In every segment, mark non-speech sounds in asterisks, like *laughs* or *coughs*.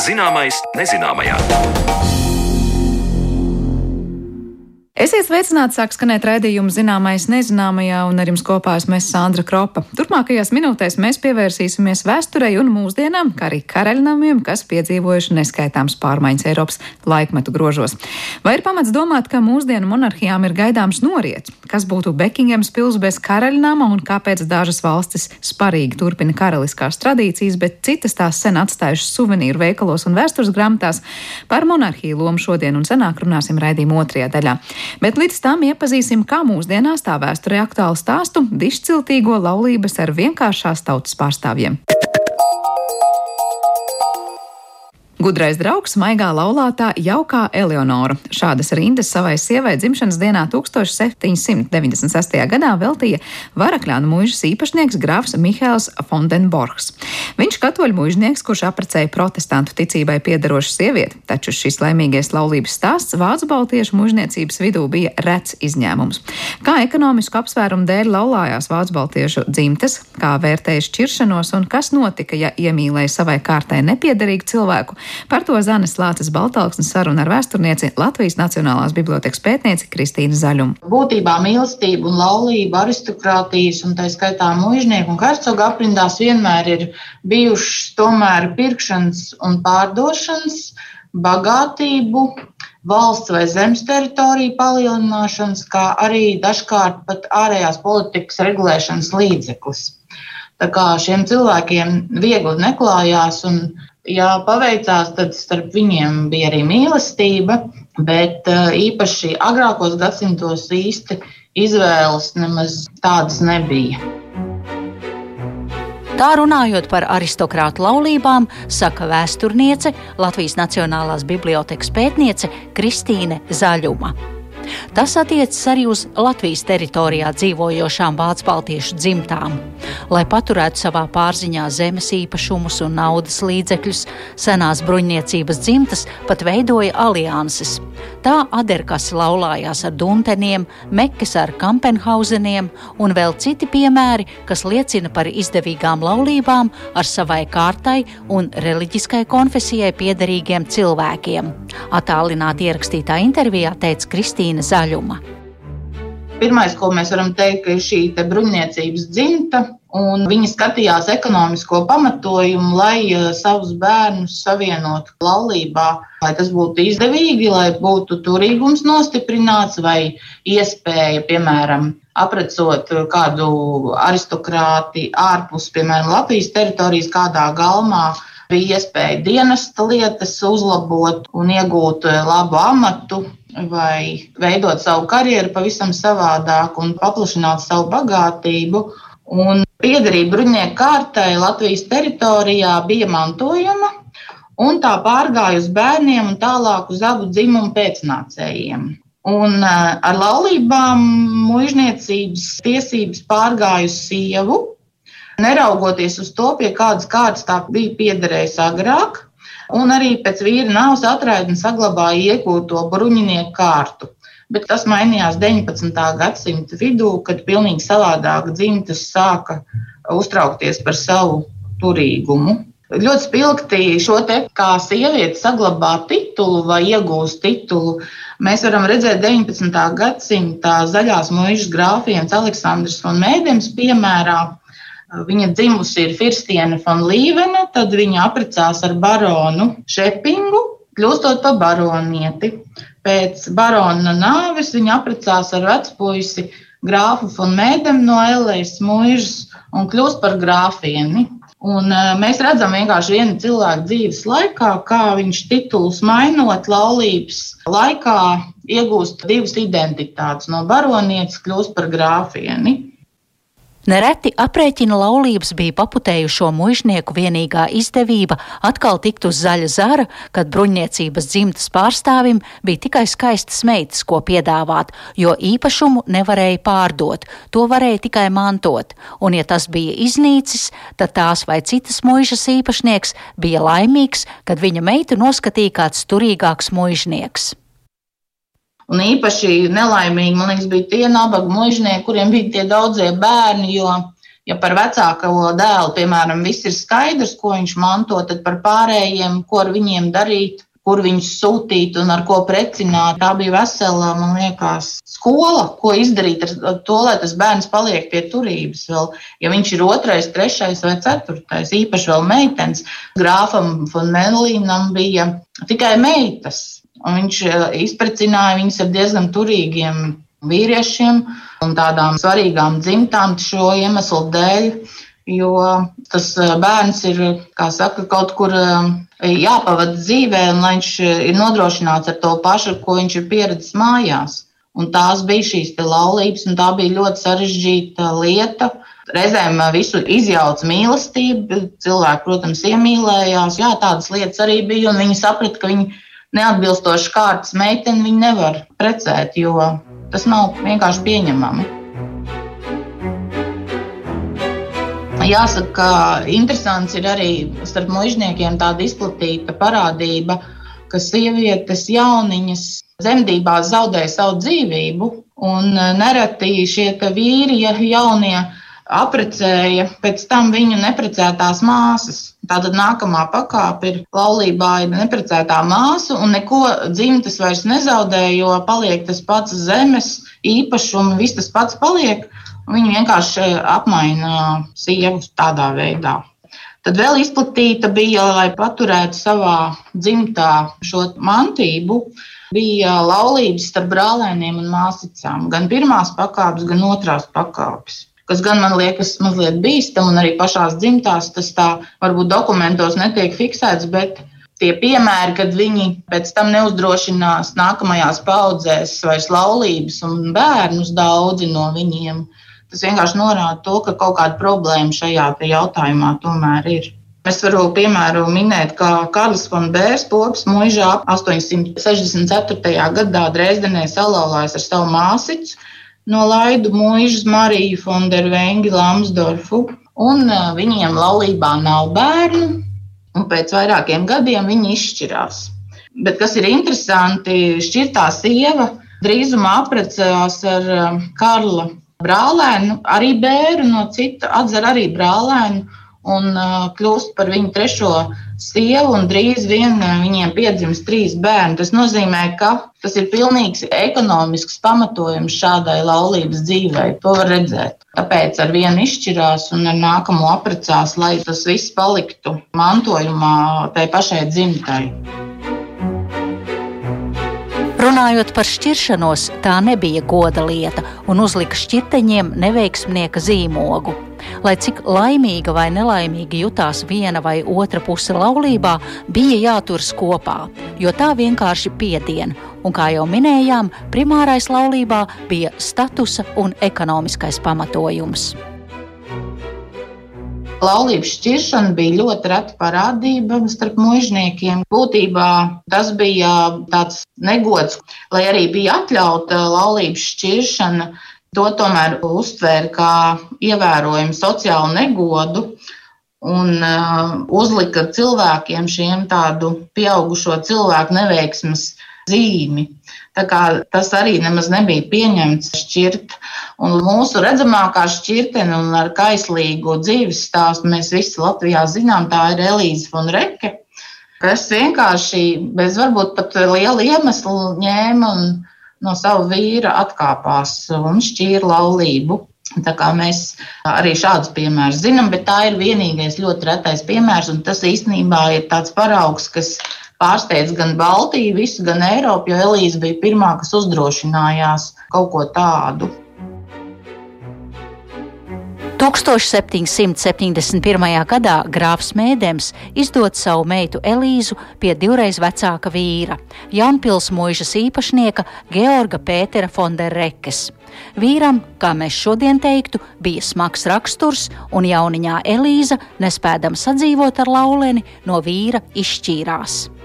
Zināmais nezināmajā. Esiet sveicināti, sāk skanēt raidījums zināmais nezināmajā, un ar jums kopā esmu Sandra Kropa. Turpmākajās minūtēs mēs pievērsīsimies vēsturei un mūsdienām, kā arī karaļnamiem, kas piedzīvojuši neskaitāms pārmaiņas Eiropas laikmetu grožos. Vai ir pamats domāt, ka mūsdienu monarhijām ir gaidāms noriets? Kas būtu Bekingams pils bez karaļnama un kāpēc dažas valstis sparīgi turpina karaliskās tradīcijas, bet citas tās sen atstājušas suvenīru veikalos un vēstures grāmatās? Par monarhiju lomu šodien un senāk runāsim raidījuma otrajā daļā. Bet līdz tam iepazīsim, kā mūsdienās tā vēsturē aktuālu stāstu dišciltīgo laulības ar vienkāršās tautas pārstāvjiem. Gudrais draugs, maigā laulātā, jaukā Eleonora. Šādas rindas savai sievai dzimšanas dienā 1796. gadā veltīja Varakļānu mūžas īpašnieks grāfs Mihēls Fondenborgs. Viņš katoļu mūžnieks, kurš aprecēja protestantu ticībai piedarošu sievieti, taču šis laimīgais laulības stāsts vācu baltiešu mūžniecības vidū bija rets izņēmums. Kā ekonomisku apsvērumu dēļ laulājās vācu baltiešu dzimtes, kā vērtēja šķiršanos un kas notika, ja iemīlēja savai kārtai nepiederīgu cilvēku, Par to Zanes Lācis Baltalksnes saruna ar vēsturnieci Latvijas Nacionālās bibliotekas pētnieci Kristīnu Zaļumu. Būtībā mīlestība un laulība, aristokrātijas un tā skaitā mužnieku un hercogu aprindās vienmēr ir bijušas tomēr pirkšanas un pārdošanas, bagātību, valsts vai zemes teritoriju palielināšanas, kā arī dažkārt pat ārējās politikas regulēšanas līdzeklis. Tā kā šiem cilvēkiem viegli neklājās un ja paveicās, tad starp viņiem bija arī mīlestība, bet eh, īpaši agrākos gadsimtos īsti izvēles nemaz tādas nebija. Tā runājot par aristokrātu laulībām, saka vēsturniece, Latvijas Nacionālās bibliotekas pētniece Kristīne Zaļuma. Tas attiecas arī uz Latvijas teritorijā dzīvojošām vācu baltiešu dzimtām. Lai paturētu savā pārziņā zemes īpašumus un naudas līdzekļus, senās bruņniecības dzimtas pat veidoja alianses. Tā Aderkas laulājās ar Dunteniem, Mekkes ar Kampenhauseniem un vēl citi piemēri, kas liecina par izdevīgām laulībām ar savai kārtai un reliģiskai konfesijai piederīgiem cilvēkiem. Atālināti ierakstītā intervijā teica Kristīna Zaļuma. Pirmais, ko mēs varam teikt, ir šī bruņniecības dzimta, un viņi skatījās ekonomisko pamatojumu, lai uh, savus bērnus savienotu laulībā, lai tas būtu izdevīgi, lai būtu turīgums nostiprināts vai iespēja, piemēram, aprecot kādu aristokrāti ārpus, piemēram, Latvijas teritorijas kādā galmā. Bija iespēja dienesta lietas uzlabot un iegūt uh, labu amatu, vai veidot savu karjeru pavisam savādāk un paplašināt savu bagātību. Un piederība bruņnieku kārtai Latvijas teritorijā bija mantojama, un tā pārgāja uz bērniem un tālāk uz abu dzimumu pēcnācējiem. Un eh, ar laulībām mužniecības tiesības pārgāja uz sievu, neraugoties uz to, pie kādas kārtas tā bija piederējusi agrāk, un arī pēc vīra nāves atraidni saglabāja iegūto bruņinieku kārtu. Bet tas mainījās 19. gadsimta vidū, kad pilnīgi savādāk dzimtas sāka uztraukties par savu turīgumu. Ļoti spilgti šo te kā sieviete saglabā titulu vai iegūst titulu. Mēs varam redzēt 19. gadsimta zaļās mūžas grāfienes Aleksandrs un Mēdems piemērā, Viņa dzimusi ir Firstiene von Līvena, tad viņa apprecās ar baronu Šepingu, kļūstot par baronieti. Pēc barona nāves viņa apprecās ar vecpuisi grāfu von Mēdem no Elējas mūžas un kļūst par grāfieni. Un, mēs redzam vienkārši viena cilvēka dzīves laikā, kā viņš titulus mainot laulības laikā, iegūst divas identitātes. No baronietes kļūst par grāfieni. Nereti aprēķina laulības bija paputējušo mužnieku vienīgā izdevība. Atkal tikt uz zaļa zara, kad bruņniecības dzimtas pārstāvim bija tikai skaistas meitas, ko piedāvāt, jo īpašumu nevarēja pārdot, to varēja tikai mantot, un ja tas bija iznīcis, tad tās vai citas muižas īpašnieks bija laimīgs, kad viņa meitu noskatīja kāds turīgāks mužnieks. Un īpaši nelaimīgi, man liekas, bija tie nabaga mužnieki, kuriem bija tie daudzie bērni, jo Ja par vecāko dēlu, piemēram, viss ir skaidrs, ko viņš manto, tad par pārējiem, ko ar viņiem darīt, kur viņus sūtīt un ar ko precināt. Tā bija vesela, man liekas, skola, ko izdarīt ar to, lai tas bērns paliek pie turības. Vēl, ja viņš ir otrais, trešais vai ceturtais, īpaši vēl meitenes, grāfam von Melīnam bija tikai meitas. Un viņš eh, izprecināja viņus ar diezgan turīgiem vīriešiem un tādām svarīgām dzimtām šo iemeslu dēļ, jo tas eh, bērns ir, saka, kaut kur eh, jāpavada dzīvē, un lai viņš ir nodrošināts ar to pašu, ko viņš ir pieredzējis mājās. Un tās bija šīs laulības, un tā bija ļoti sarežģīta lieta. Reizēm visu izjauca mīlestība, cilvēki, protams, iemīlējās. Jā, tādas lietas arī bija, un viņi saprata, ka viņi neatbilstoši kārtas meiteni viņi nevar precēt, jo Tas nav vienkārši pieņemami. Jāsaka, ka interesants ir arī starp mužniekiem tāda izplatīta parādība, ka sievietes jauniņas dzemdībās zaudē savu dzīvību, un nereti šie vīri, ja jaunie, aprecēja pēc tam viņu neprecētās māsas. Tātad nākamā pakāpe ir laulībā ir neprecētā māsa, un neko dzimtas vairs nezaudē, jo paliek tas pats zemes īpašums, viss tas pats paliek. Viņi vienkārši apmaina sievu tādā veidā. Tad vēl izplatīta bija, lai paturētu savā dzimtā šo mantību, bija laulības starp brālēniem un māsicām. Gan pirmās pakāpes, gan otrās pakāpes kas gan man liekas mazliet bīstami, un arī pašās dzimtās tas tā varbūt dokumentos netiek fiksēts, bet tie piemēri, kad viņi pēc tam neuzdrošinās nākamajās paudzēs vairs laulības un bērnus daudzi no viņiem, tas vienkārši norāda to, ka kaut kāda problēma šajā jautājumā tomēr ir. Es varu piemēru minēt, ka Karls von Bērs pops mūžā 864. gadā Dresdenē salauzās ar savu māsiņu, no Laidu mūžas Mariju Fondervengi Lamsdorfu, un viņiem laulībā nav bērnu, un pēc vairākiem gadiem viņi izšķirās. Bet kas ir interesanti, šķirtā sieva drīzumā apprecējās ar Karla brālēnu, arī bēru no cita, atzer arī brālēnu un kļūst par viņu trešo sievu, un drīz vien viņiem piedzims trīs bērni. Tas nozīmē, ka tas ir pilnīgs ekonomisks pamatojums šādai laulības dzīvei. To var redzēt. Tāpēc ar vienu izšķirās un ar nākamo apprecās, lai tas viss paliktu mantojumā tai pašai dzimtai. Runājot par šķiršanos, tā nebija goda lieta un uzlika šķirteņiem neveiksmnieka zīmogu. Lai cik laimīga vai nelaimīga jutās viena vai otra puse laulībā, bija jāturas kopā, jo tā vienkārši piediena, un kā jau minējām, primārais laulībā bija statusa un ekonomiskais pamatojums. Laulības šķiršana bija ļoti reta parādība starp mužniekiem. Būtībā tas bija tāds negods, lai arī bija atļauta laulības šķiršana. To tomēr uztvēra kā ievērojumu sociālu negodu un uh, uzlika cilvēkiem šiem tādu pieaugušo cilvēku neveiksmes zīmi. Tas arī nemaz nebija pieņemts šķirt. Un mūsu redzamākā šķirtene un ar kaislīgu dzīves stāstu mēs visi Latvijā zinām, tā ir Elīze von Reke, kas vienkārši bez varbūt pat liela iemesla ņēma un no sava vīra atkāpās un šķīra laulību. Tā kā mēs arī šādus piemērus zinām, bet tā ir vienīgais ļoti retais piemērs, un tas īstenībā ir tāds paraugs, kas pārsteidz gan Baltiju, visu, gan Eiropu, jo Elīze bija pirmā, kas uzdrošinājās kaut ko tādu. 1771. gadā grāfs Mēdems izdod savu meitu Elīzu pie divreiz vecāka vīra, Jaunpils mūžas īpašnieka Georga Pētera Fonderrekes. Vīram, kā mēs šodien teiktu, bija smags raksturs, un jauniņā Elīza, nespēdama sadzīvot ar lauleni, no vīra izšķīrās.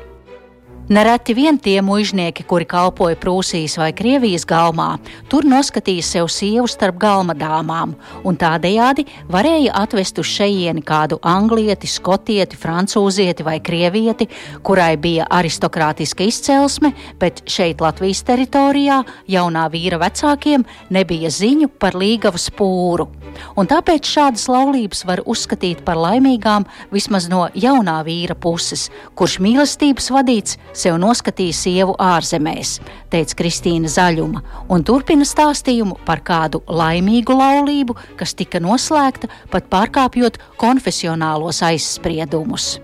Nereti vien tie mužnieki, kuri kalpoja Prūsijas vai Krievijas galmā, tur noskatīja sev sievu starp galma dāmām, un tādējādi varēja atvest uz šejieni kādu anglieti, skotieti, francūzieti vai krievieti, kurai bija aristokrātiska izcelsme, bet šeit Latvijas teritorijā jaunā vīra vecākiem nebija ziņu par līgavu spūru. Un tāpēc šādas laulības var uzskatīt par laimīgām vismaz no jaunā vīra puses, kurš mīlestības vadīts sev noskatīja sievu ārzemēs, teica Kristīna Zaļuma, un turpina stāstījumu par kādu laimīgu laulību, kas tika noslēgta pat pārkāpjot konfesionālos aizspriedumus.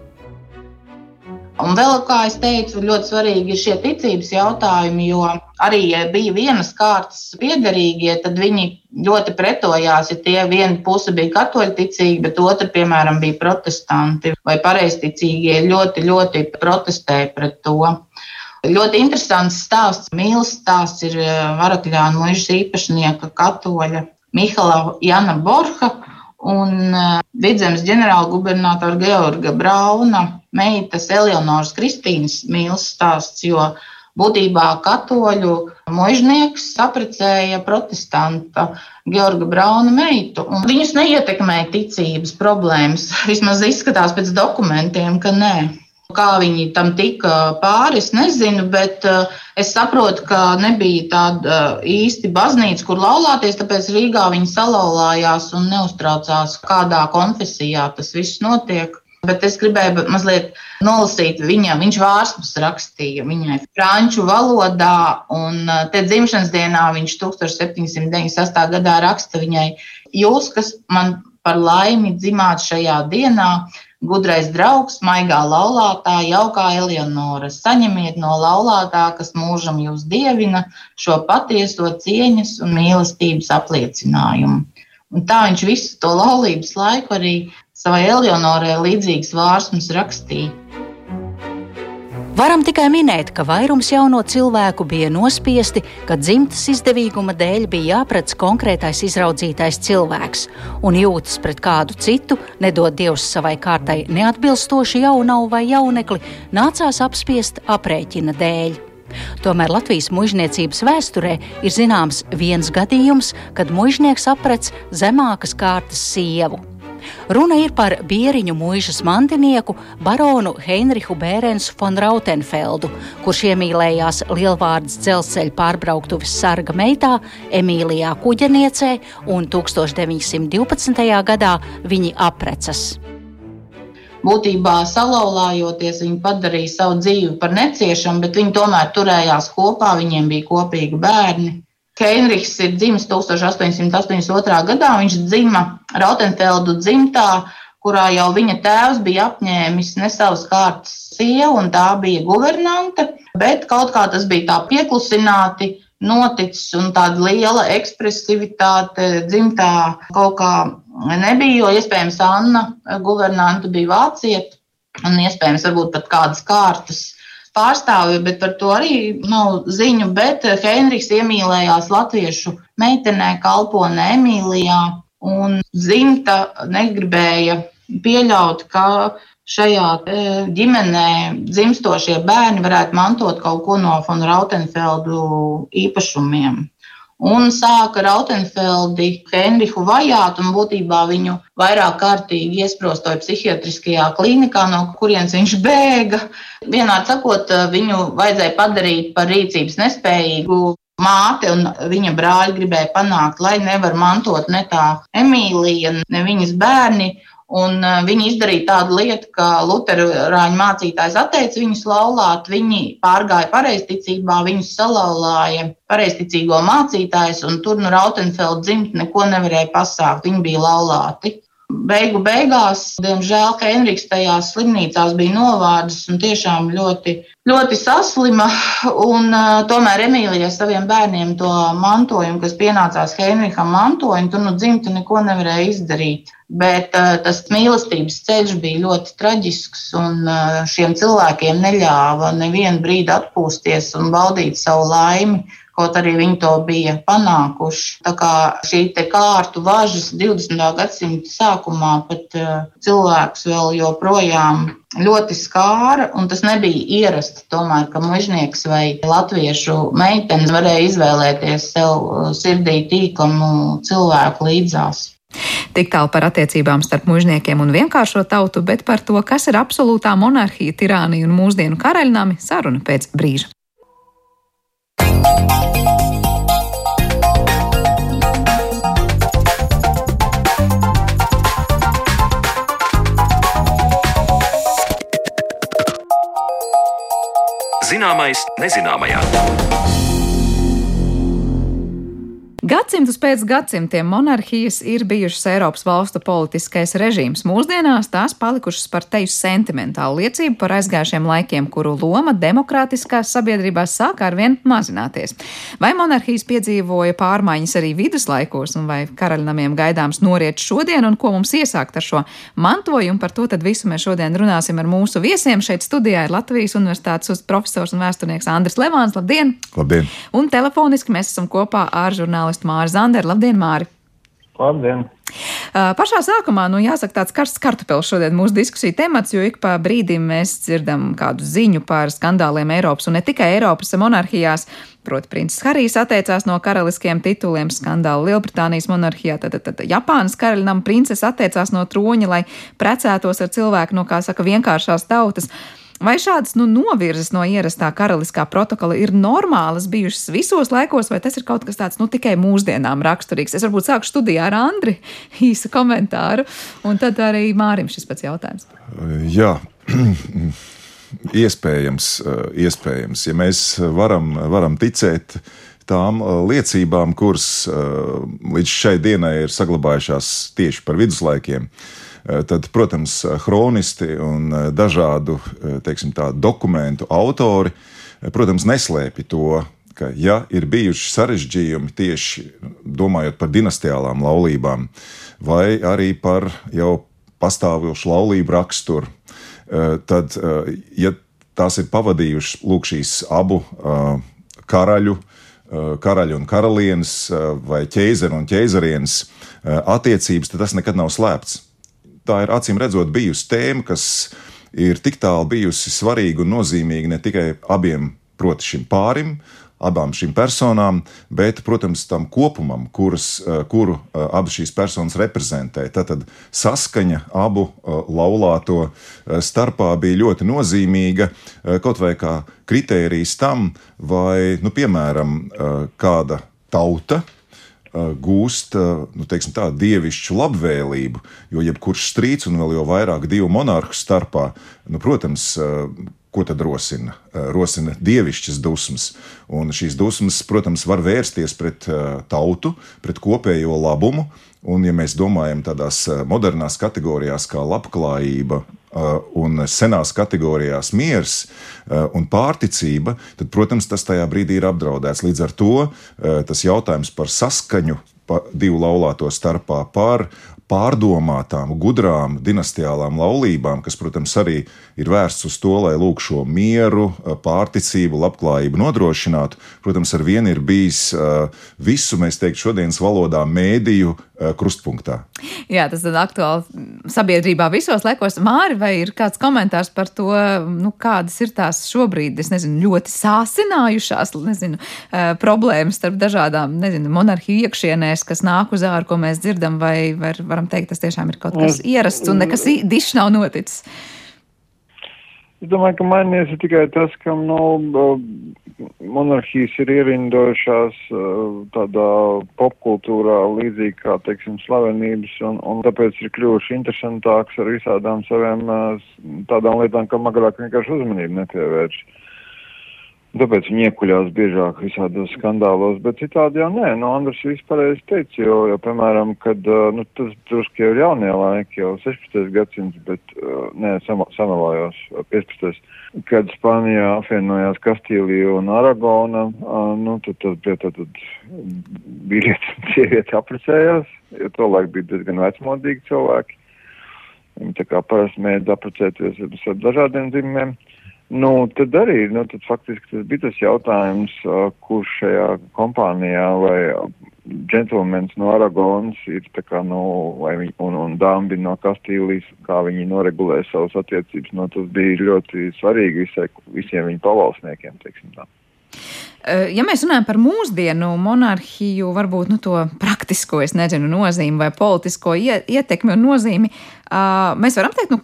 Un vēl, kā es teicu, ļoti svarīgi ir šie ticības jautājumi, jo arī, ja bija vienas kārtas piederīgie, tad viņi ļoti pretojās, ja tie viena puse bija katoļticīga, bet otra, piemēram, bija protestanti vai pareizticīgie, ļoti, ļoti protestēja pret to. Ļoti interesants stāsts, mīlestības stāsts ir eh, Varakļāna mūžas īpašnieka katoļa Mihala Jana Borha un eh, Vidzemes ģenerālgubernatora Georga Brauna meitas Eleonoras Kristīnas mīlestības stāsts, jo būtībā katoļu mužnieks saprecēja protestanta Georga Brauna meitu. Viņus neietekmēja ticības problēmas. *laughs* Vismaz izskatās pēc dokumentiem, ka nē. Kā viņi tam tika pāri, es nezinu, bet uh, es saprotu, ka nebija tāda uh, īsti baznīca, kur laulāties, tāpēc Rīgā viņi salauzās un neuztraucās, kādā konfesijā tas viss notiek. Bet es gribēju mazliet nolasīt viņa, viņš vārspus rakstīja viņai franču valodā, un uh, te dzimšanas dienā viņš 1798. gadā raksta viņai, jūs, kas man par laimi dzimāt šajā dienā, gudrais draugs, maigā laulātā, jaukā Eleonora, saņemiet no laulātā, kas mūžam jūs dievina, šo patieso cieņas un mīlestības apliecinājumu. Un tā viņš visu to laulības laiku arī savai Eleonorai līdzīgas vārsmas rakstīja. Varam tikai minēt, ka vairums jauno cilvēku bija nospiesti, ka dzimtas izdevīguma dēļ bija jāpredz konkrētais izraudzītais cilvēks, un jūtas pret kādu citu, nedod Dievs savai kārtai neatbilstoši jaunavu vai jaunekli, nācās apspiest aprēķina dēļ. Tomēr Latvijas mužniecības vēsturē ir zināms viens gadījums, kad mužnieks aprec zemākas kārtas sievu. Runa ir par bieriņu mūžas mantinieku baronu Heinrichu Bērensu von Rautenfeldu, kurš iemīlējās Lielvārdas dzelzceļa pārbrauktuves sarga meitā Emīlijā Kuģeniecē, un 1912. gadā viņi aprecas. Būtībā salauzājoties, viņi padarīja savu dzīvi par neciešamu, bet viņi tomēr turējās kopā, viņiem bija kopīgi bērni. Heinrichs ir dzimis 1882. gadā. Viņš dzima Rautenfeldu dzimtā, kurā jau viņa tēvs bija apņēmis ne savas kārtas sievu, un tā bija guvernante. Bet kaut kā tas bija tā pieklusināti noticis, un tāda liela ekspresivitāte dzimtā kaut kā nebija, jo iespējams Anna guvernante bija vācieta, un iespējams varbūt pat kādas kārtas pārstāvju, bet par to arī nav ziņu. Bet eh, Heinrichs iemīlējās latviešu meitenē, kalponē Emīlijā, un dzimta negribēja pieļaut, ka šajā eh, ģimenē dzimstošie bērni varētu mantot kaut ko no von Rautenfeldu īpašumiem un sāka Rautenfeldi Henrihu vajāt un būtībā viņu vairāk kārtīgi iesprostoja psihiatriskajā klīnikā, no kurienes viņš bēga. Vienādi sakot, viņu vajadzēja padarīt par rīcības nespējīgu. Māte un viņa brāļi gribēja panākt, lai nevar mantot ne tā Emīlija, ne viņas bērni. Un uh, viņi izdarīja tādu lietu, ka Lutāņu mācītājs atteica viņus laulāt. Viņi pārgāja pareizticībā, viņus salauzāja pareizticīgo mācītājs, un tur no Rautenfelda dzimta neko nevarēja pasākt. Viņi bija laulāti. Beigu beigās, diemžēl, Henriks tajās slimnīcās bija novārdis un tiešām ļoti, ļoti saslima. *laughs* Un, uh, tomēr Emīlijai saviem bērniem to mantojumu, kas pienācās Henrikam mantojumu, tur nu dzimta neko nevarēja izdarīt. Bet uh, tas mīlestības ceļš bija ļoti traģisks, un uh, šiem cilvēkiem neļāva nevienu brīdi atpūsties un baudīt savu laimi kaut arī viņi to bija panākuši. Tā kā šī kārtu važas 20. gadsimta sākumā pat uh, cilvēks vēl joprojām ļoti skāra, un tas nebija ierasti. Tomēr, ka mužnieks vai latviešu meitenes varēja izvēlēties sev uh, sirdī tīkamu cilvēku līdzās. Tik tālu par attiecībām starp mužniekiem un vienkāršo tautu, bet par to, kas ir absolūtā monarhija, tirānija un mūsdienu karaļnami, saruna pēc brīža. Zināmais nezināmajā. Gadsimtus pēc gadsimtiem monarhijas ir bijušas Eiropas valstu politiskais režīms. Mūsdienās tās palikušas par teju sentimentālu liecību par aizgājušiem laikiem, kuru loma demokrātiskās sabiedrībās sāk arvien mazināties. Vai monarhijas piedzīvoja pārmaiņas arī viduslaikos, un vai karaļnamiem gaidāms noriet šodien, un ko mums iesākt ar šo mantojumu? Par to tad visu mēs šodien runāsim ar mūsu viesiem. Šeit studijā ir Latvijas Universitātes profesors un vēsturnieks Andris Levāns. Labdien! Labdien! Un telefoniski mēs esam kopā ar žurnālistu žurnālistu Māri Zanderu. Labdien, Māri! Labdien! Uh, pašā sākumā, nu, jāsaka, tāds karsts kartupēlis šodien mūsu diskusiju temats, jo ik pa brīdim mēs dzirdam kādu ziņu par skandāliem Eiropas un ne tikai Eiropas monarhijās. Proti, princis Harijs atteicās no karaliskiem tituliem, skandālu Lielbritānijas monarhijā, tad, tad, tad Japānas karaļnam princese atteicās no troņa, lai precētos ar cilvēku no, kā saka, vienkāršās tautas. Uh, Vai šādas nu, novirzes no ierastā karaliskā protokola ir normālas bijušas visos laikos, vai tas ir kaut kas tāds nu, tikai mūsdienām raksturīgs? Es varbūt sāku studijā ar Andri *laughs* īsu komentāru, un tad arī Mārim šis pats jautājums. Jā. *clears throat* iespējams, iespējams, ja mēs varam, varam ticēt tām liecībām, kuras līdz šai dienai ir saglabājušās tieši par viduslaikiem. Uh, Eh, tad, protams, chronisti un eh, dažādu eh, teiksim, tā, dokumentu autori, protams, neslēpj to, ka, ja ir bijuši sarežģījumi tieši domājot par dinastiālām laulībām, vai arī par jau pastāvošu laulību raksturu, tad, ja tās ir pavadījušas lūk, šīs abu karaļu, karaļu un karalienes vai ķēzara un ķēzarienes attiecības, tad tas nekad nav slēpts tā ir acīm redzot bijusi tēma, kas ir tik tālu bijusi svarīga un nozīmīga ne tikai abiem, proti, šim pārim, abām šīm personām, bet, protams, tam kopumam, kuras, eh, kuru eh, abas šīs personas reprezentē. Tātad saskaņa abu eh, laulāto starpā bija ļoti nozīmīga, kaut vai kā kritērijs tam, vai, nu, piemēram, kāda tauta gūst uh, nu, teiksim, tā, dievišķu labvēlību, jo jebkurš strīds un vēl jau vairāk divu monarhu starpā, nu, protams, uh, ko tad rosina? Rosina dievišķas dusmas. Un šīs dusmas, protams, var vērsties pret tautu, pret kopējo labumu. Un, ja mēs domājam tādās modernās kategorijās kā labklājība, un senās kategorijās miers uh, un pārticība, tad, protams, tas tajā brīdī ir apdraudēts. Līdz ar to uh, tas jautājums par saskaņu divu laulāto starpā, par pārdomātām, gudrām, dinastiālām laulībām, kas, protams, arī ir vērsts uz to, lai lūk šo mieru, pārticību, labklājību nodrošinātu. Protams, ar vienu ir bijis visu, mēs teiktu, šodienas valodā mēdīju krustpunktā. Jā, tas ir aktuāli sabiedrībā visos laikos. Māri, vai ir kāds komentārs par to, nu, kādas ir tās šobrīd, es nezinu, ļoti sāsinājušās, nezinu, problēmas starp dažādām, nezinu, monarhiju iekšienēs, kas nāk uz ārā, ko mēs dzirdam, vai, vai var, varam teikt, tas tiešām ir kaut kas ierasts un nekas dišs nav noticis. Es domāju, ka mainījies tikai tas, ka nu, monarhijas ir ierindojušās tādā popkultūrā līdzīgi kā, teiksim, slavenības, un, un tāpēc ir kļuvuši interesantāks ar visādām saviem tādām lietām, kam agrāk vienkārši uzmanību nepievērš. Tāpēc viņi iekuļās biežāk visādos skandālos, bet citādi jau nē, nu, Andrs vispārējais teica, jo, jo, piemēram, kad, nu, tas drusku jau ir jaunie laiki, jau 16. gadsimts, bet, nē, sama, samalājos, 15. kad Spānijā apvienojās Kastīlija un Aragona, nu, tad, tad, tad, tad, tad vīrietis un sieviete aprecējās, jo to laik bija diezgan vecmodīgi cilvēki. Viņi tā kā parasti mēdz aprecēties ar dažādiem dzimumiem. Nu, tad arī, nu, tad faktiski tas bija tas jautājums, kurš šajā kompānijā vai džentlmenis no Aragonas ir tā kā, nu, vai viņi, un, un dāmbi no Kastīlijas, kā viņi noregulē savas attiecības, nu, tas bija ļoti svarīgi visai, visiem viņu pavalsniekiem, teiksim tā. Ja mēs runājam par mūsdienu monarhiju, varbūt nu, to praktisko, nezinu, nozīmi vai politisko ietekmi un nozīmi, mēs varam teikt, nu,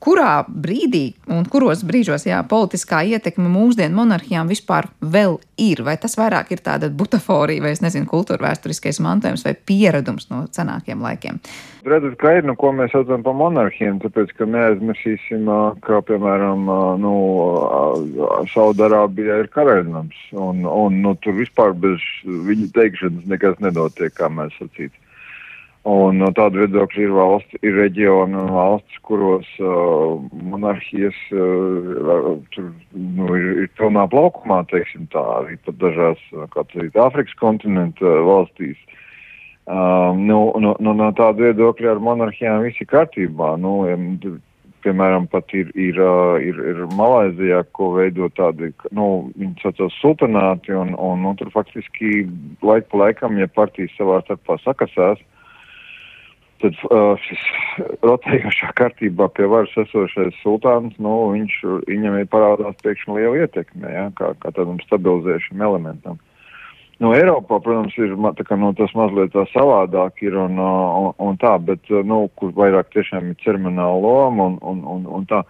kurā brīdī un kuros brīžos jā, politiskā ietekme mūsdienu monarhijām vispār vēl ir? Vai tas vairāk ir tāda butaforija, vai es nezinu, kultūra vēsturiskais mantojums vai pieredums no senākiem laikiem? Redzat, ka ir, nu, ko mēs saucam par monarhiem, tāpēc, ka neaizmirsīsim, ka, piemēram, nu, Saudarābijā ir karaļnams, un, un nu, tur vispār bez viņa teikšanas nekas nenotiek, kā mēs sacītu. Un no tāda viedokļa ir valsts, ir reģioni un valsts, kuros uh, monarhijas uh, tur, nu, ir, ir pilnā plaukumā, teiksim tā, arī pat dažās, kā teikt, Āfrikas kontinenta valstīs. Uh, nu, no, no, no tāda viedokļa ar monarhijām viss ir kārtībā. Nu, piemēram, pat ir, ir, uh, ir, ir Malaizijā, ko veido tādi, nu, viņi saucās sultanāti, un, un nu, tur faktiski laik pa laikam, ja partijas savā starpā sakasās, tad uh, šis rotējošā kārtībā pie varas esošais sultāns, nu, viņš, viņam ir parādās pēkšņi liela ietekme, ja, kā, kā tādam stabilizējušam elementam. Nu, Eiropā, protams, ir tā kā, nu, tas mazliet tā savādāk ir un, un, un tā, bet, nu, kur vairāk tiešām ir ceremoniāla loma un, un, un, un tā.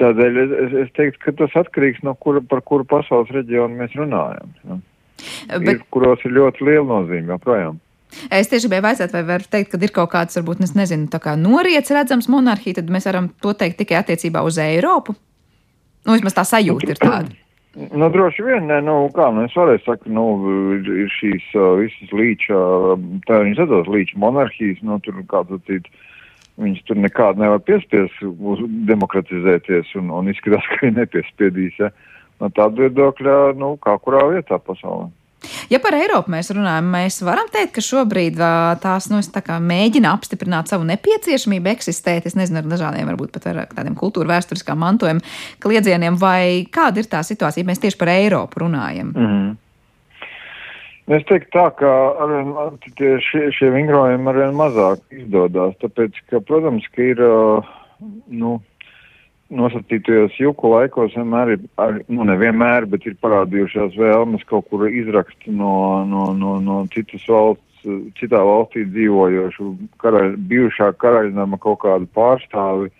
Tādēļ es, es teiktu, ka tas atkarīgs no kura, par kuru pasaules reģionu mēs runājam. Ja. Bet... Ir, kuros ir ļoti liela nozīme joprojām. Es tieši gribēju vaicāt, vai var teikt, ka ir kaut kāds, varbūt, nezinu, tā kā noriets redzams monarhija, tad mēs varam to teikt tikai attiecībā uz Eiropu? Nu, vismaz tā sajūta ir tāda. Nu, droši vien, ne, nu, kā, nu, es varēju sakt, nu, ir šīs uh, visas līča, tā viņas atdos līča monarhijas, nu, tur, kā sacīt, viņas tur nekādu nevar piespies demokratizēties un, un izskatās, ka viņi nepiespiedīs, ja. No tāda viedokļa, nu, kā kurā vietā pasaulē. Ja par Eiropu mēs runājam, mēs varam teikt, ka šobrīd tās nu, tā mēģina apstiprināt savu nepieciešamību eksistēt. Es nezinu, ar dažādiem, varbūt pat ar tādiem kultūra vēsturiskā mantojuma kliedzieniem, vai kāda ir tā situācija, ja mēs tieši par Eiropu runājam. Mm -hmm. Es teiktu tā, ka arvien, šie, šie vingrojumi arvien mazāk izdodas, tāpēc, ka, protams, ka ir, nu, nosacītajos juku laikos vienmēr ir, ar, nu nevienmēr, bet ir parādījušās vēlmes kaut kur izrakst no, no, no, no citas valsts, citā valstī dzīvojošu karaļ, bijušā karaļnama kaut kādu pārstāvi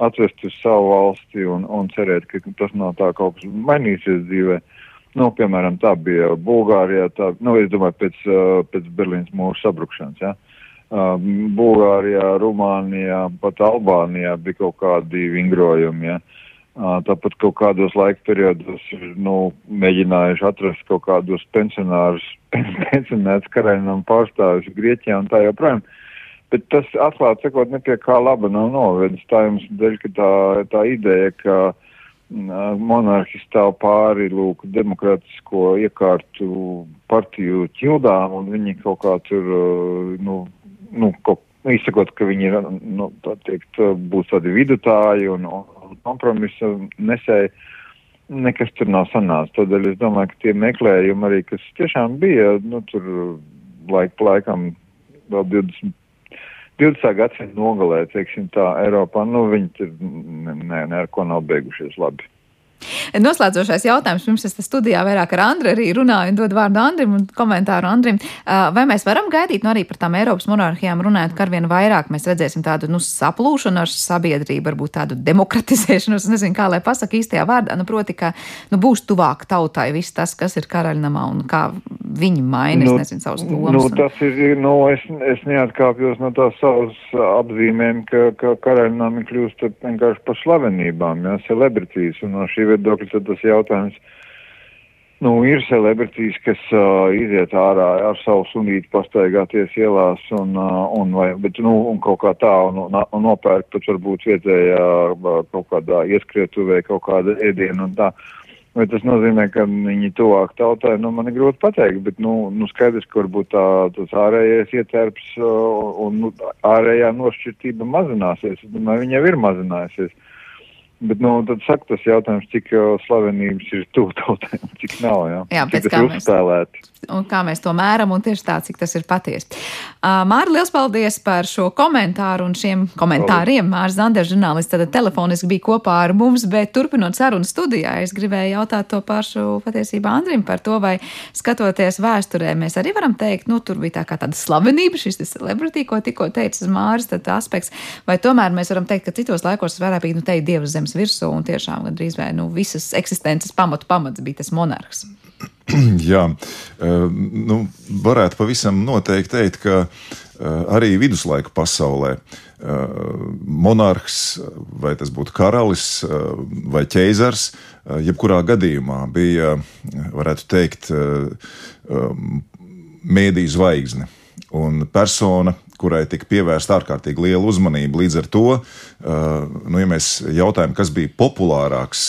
atvest uz savu valsti un, un cerēt, ka tas nav tā kaut kas mainīsies dzīvē. Nu, piemēram, tā bija Bulgārijā, tā, nu, es domāju, pēc, pēc Berlīnas mūra sabrukšanas, jā. Ja? Um, Bulgārijā, Rumānijā, pat Albānijā bija kaut kādi vingrojumi. Ja. Uh, tāpat kaut kādos laika periodos ir nu, mēģinājuši atrast kaut kādus pensionārus, *coughs* pensionētus karaļinam pārstāvis Grieķijā un tā joprojām. Bet tas atklāti sakot, ne pie kā laba nav novedis. Tā jums dēļ, ka tā, tā ideja, ka uh, monarhi stāv pāri lūk demokrātisko iekārtu partiju ķildām un viņi kaut kā tur, uh, nu, nu, ko, nu, izsakot, ka viņi ir, nu, tā teikt, būs tādi vidutāji un, un kompromisa nesēji, nekas tur nav sanācis. Tādēļ es domāju, ka tie meklējumi arī, kas tiešām bija, nu, tur laik pa laikam vēl 20. 20. gadsimta nogalē, teiksim tā, Eiropā, nu, viņi tur ne, ne, ne ar ko nav beigušies labi. Noslēdzošais jautājums, pirms es studijā vairāk ar Andru arī runāju un dodu vārdu Andrim un komentāru Andrim. Vai mēs varam gaidīt, nu arī par tām Eiropas monarhijām runājot, ka arvien vairāk mēs redzēsim tādu, nu, saplūšanu ar sabiedrību, varbūt tādu demokratizēšanu, es nezinu, kā lai pasaka īstajā vārdā, nu, proti, ka, nu, būs tuvāk tautai viss tas, kas ir karaļnamā un kā viņi maina, nu, nezinu, savus lomas. Nu, tas ir, nu, es, es neatkāpjos no tās savas apzīmēm, ka, ka karaļnami kļūst vienkārši par slavenībām, jā, celebrities, un no šī viedokļa tad tas jautājums, nu, ir celebrities, kas uh, iziet ārā ar savu sunīti pastaigāties ielās un, uh, un, vai, bet, nu, un kaut kā tā, un, un, un nopērk pat varbūt vietējā kaut kādā ieskrietuvē kaut kāda ēdiena un tā. Uh, Vai tas nozīmē, ka viņi tuvāk tautai, nu, man ir grūti pateikt, bet, nu, nu skaidrs, ka varbūt tā, tas ārējais ietērps un nu, ārējā nošķirtība mazināsies. Es domāju, viņa jau ir mazinājusies. Bet, nu, tad saka tas jautājums, cik slavenības ir tuvu tautēm, cik nav, jā. Jā, cik pēc kā mēs, uzspēlēti. Un kā mēs to mēram, un tieši tā, cik tas ir patiesi. Uh, Māri, liels paldies par šo komentāru un šiem komentāriem. Mārs Zanders, žurnālists, tad telefoniski bija kopā ar mums, bet turpinot sarunu studijā, es gribēju jautāt to pašu patiesībā Andrim par to, vai skatoties vēsturē, mēs arī varam teikt, nu, tur bija tā kā tāda slavenība, šis celebrity, ko tikko teicis Māris, tad aspekts, vai tomēr mēs varam teikt, ka citos laikos vairāk bija, nu, teikt, Dievs zemes virsū un tiešām gandrīz vai, nu, visas eksistences pamatu pamats bija tas monarhs. *clears throat* Jā, uh, nu, varētu pavisam noteikti teikt, ka uh, arī viduslaiku pasaulē uh, monarhs, vai tas būtu karalis vai ķeizars, jebkurā gadījumā bija, varētu teikt, mēdīju zvaigzne. Un persona, kurai tika pievērsta ārkārtīgi liela uzmanība. Līdz ar to, nu, ja mēs jautājam, kas bija populārāks,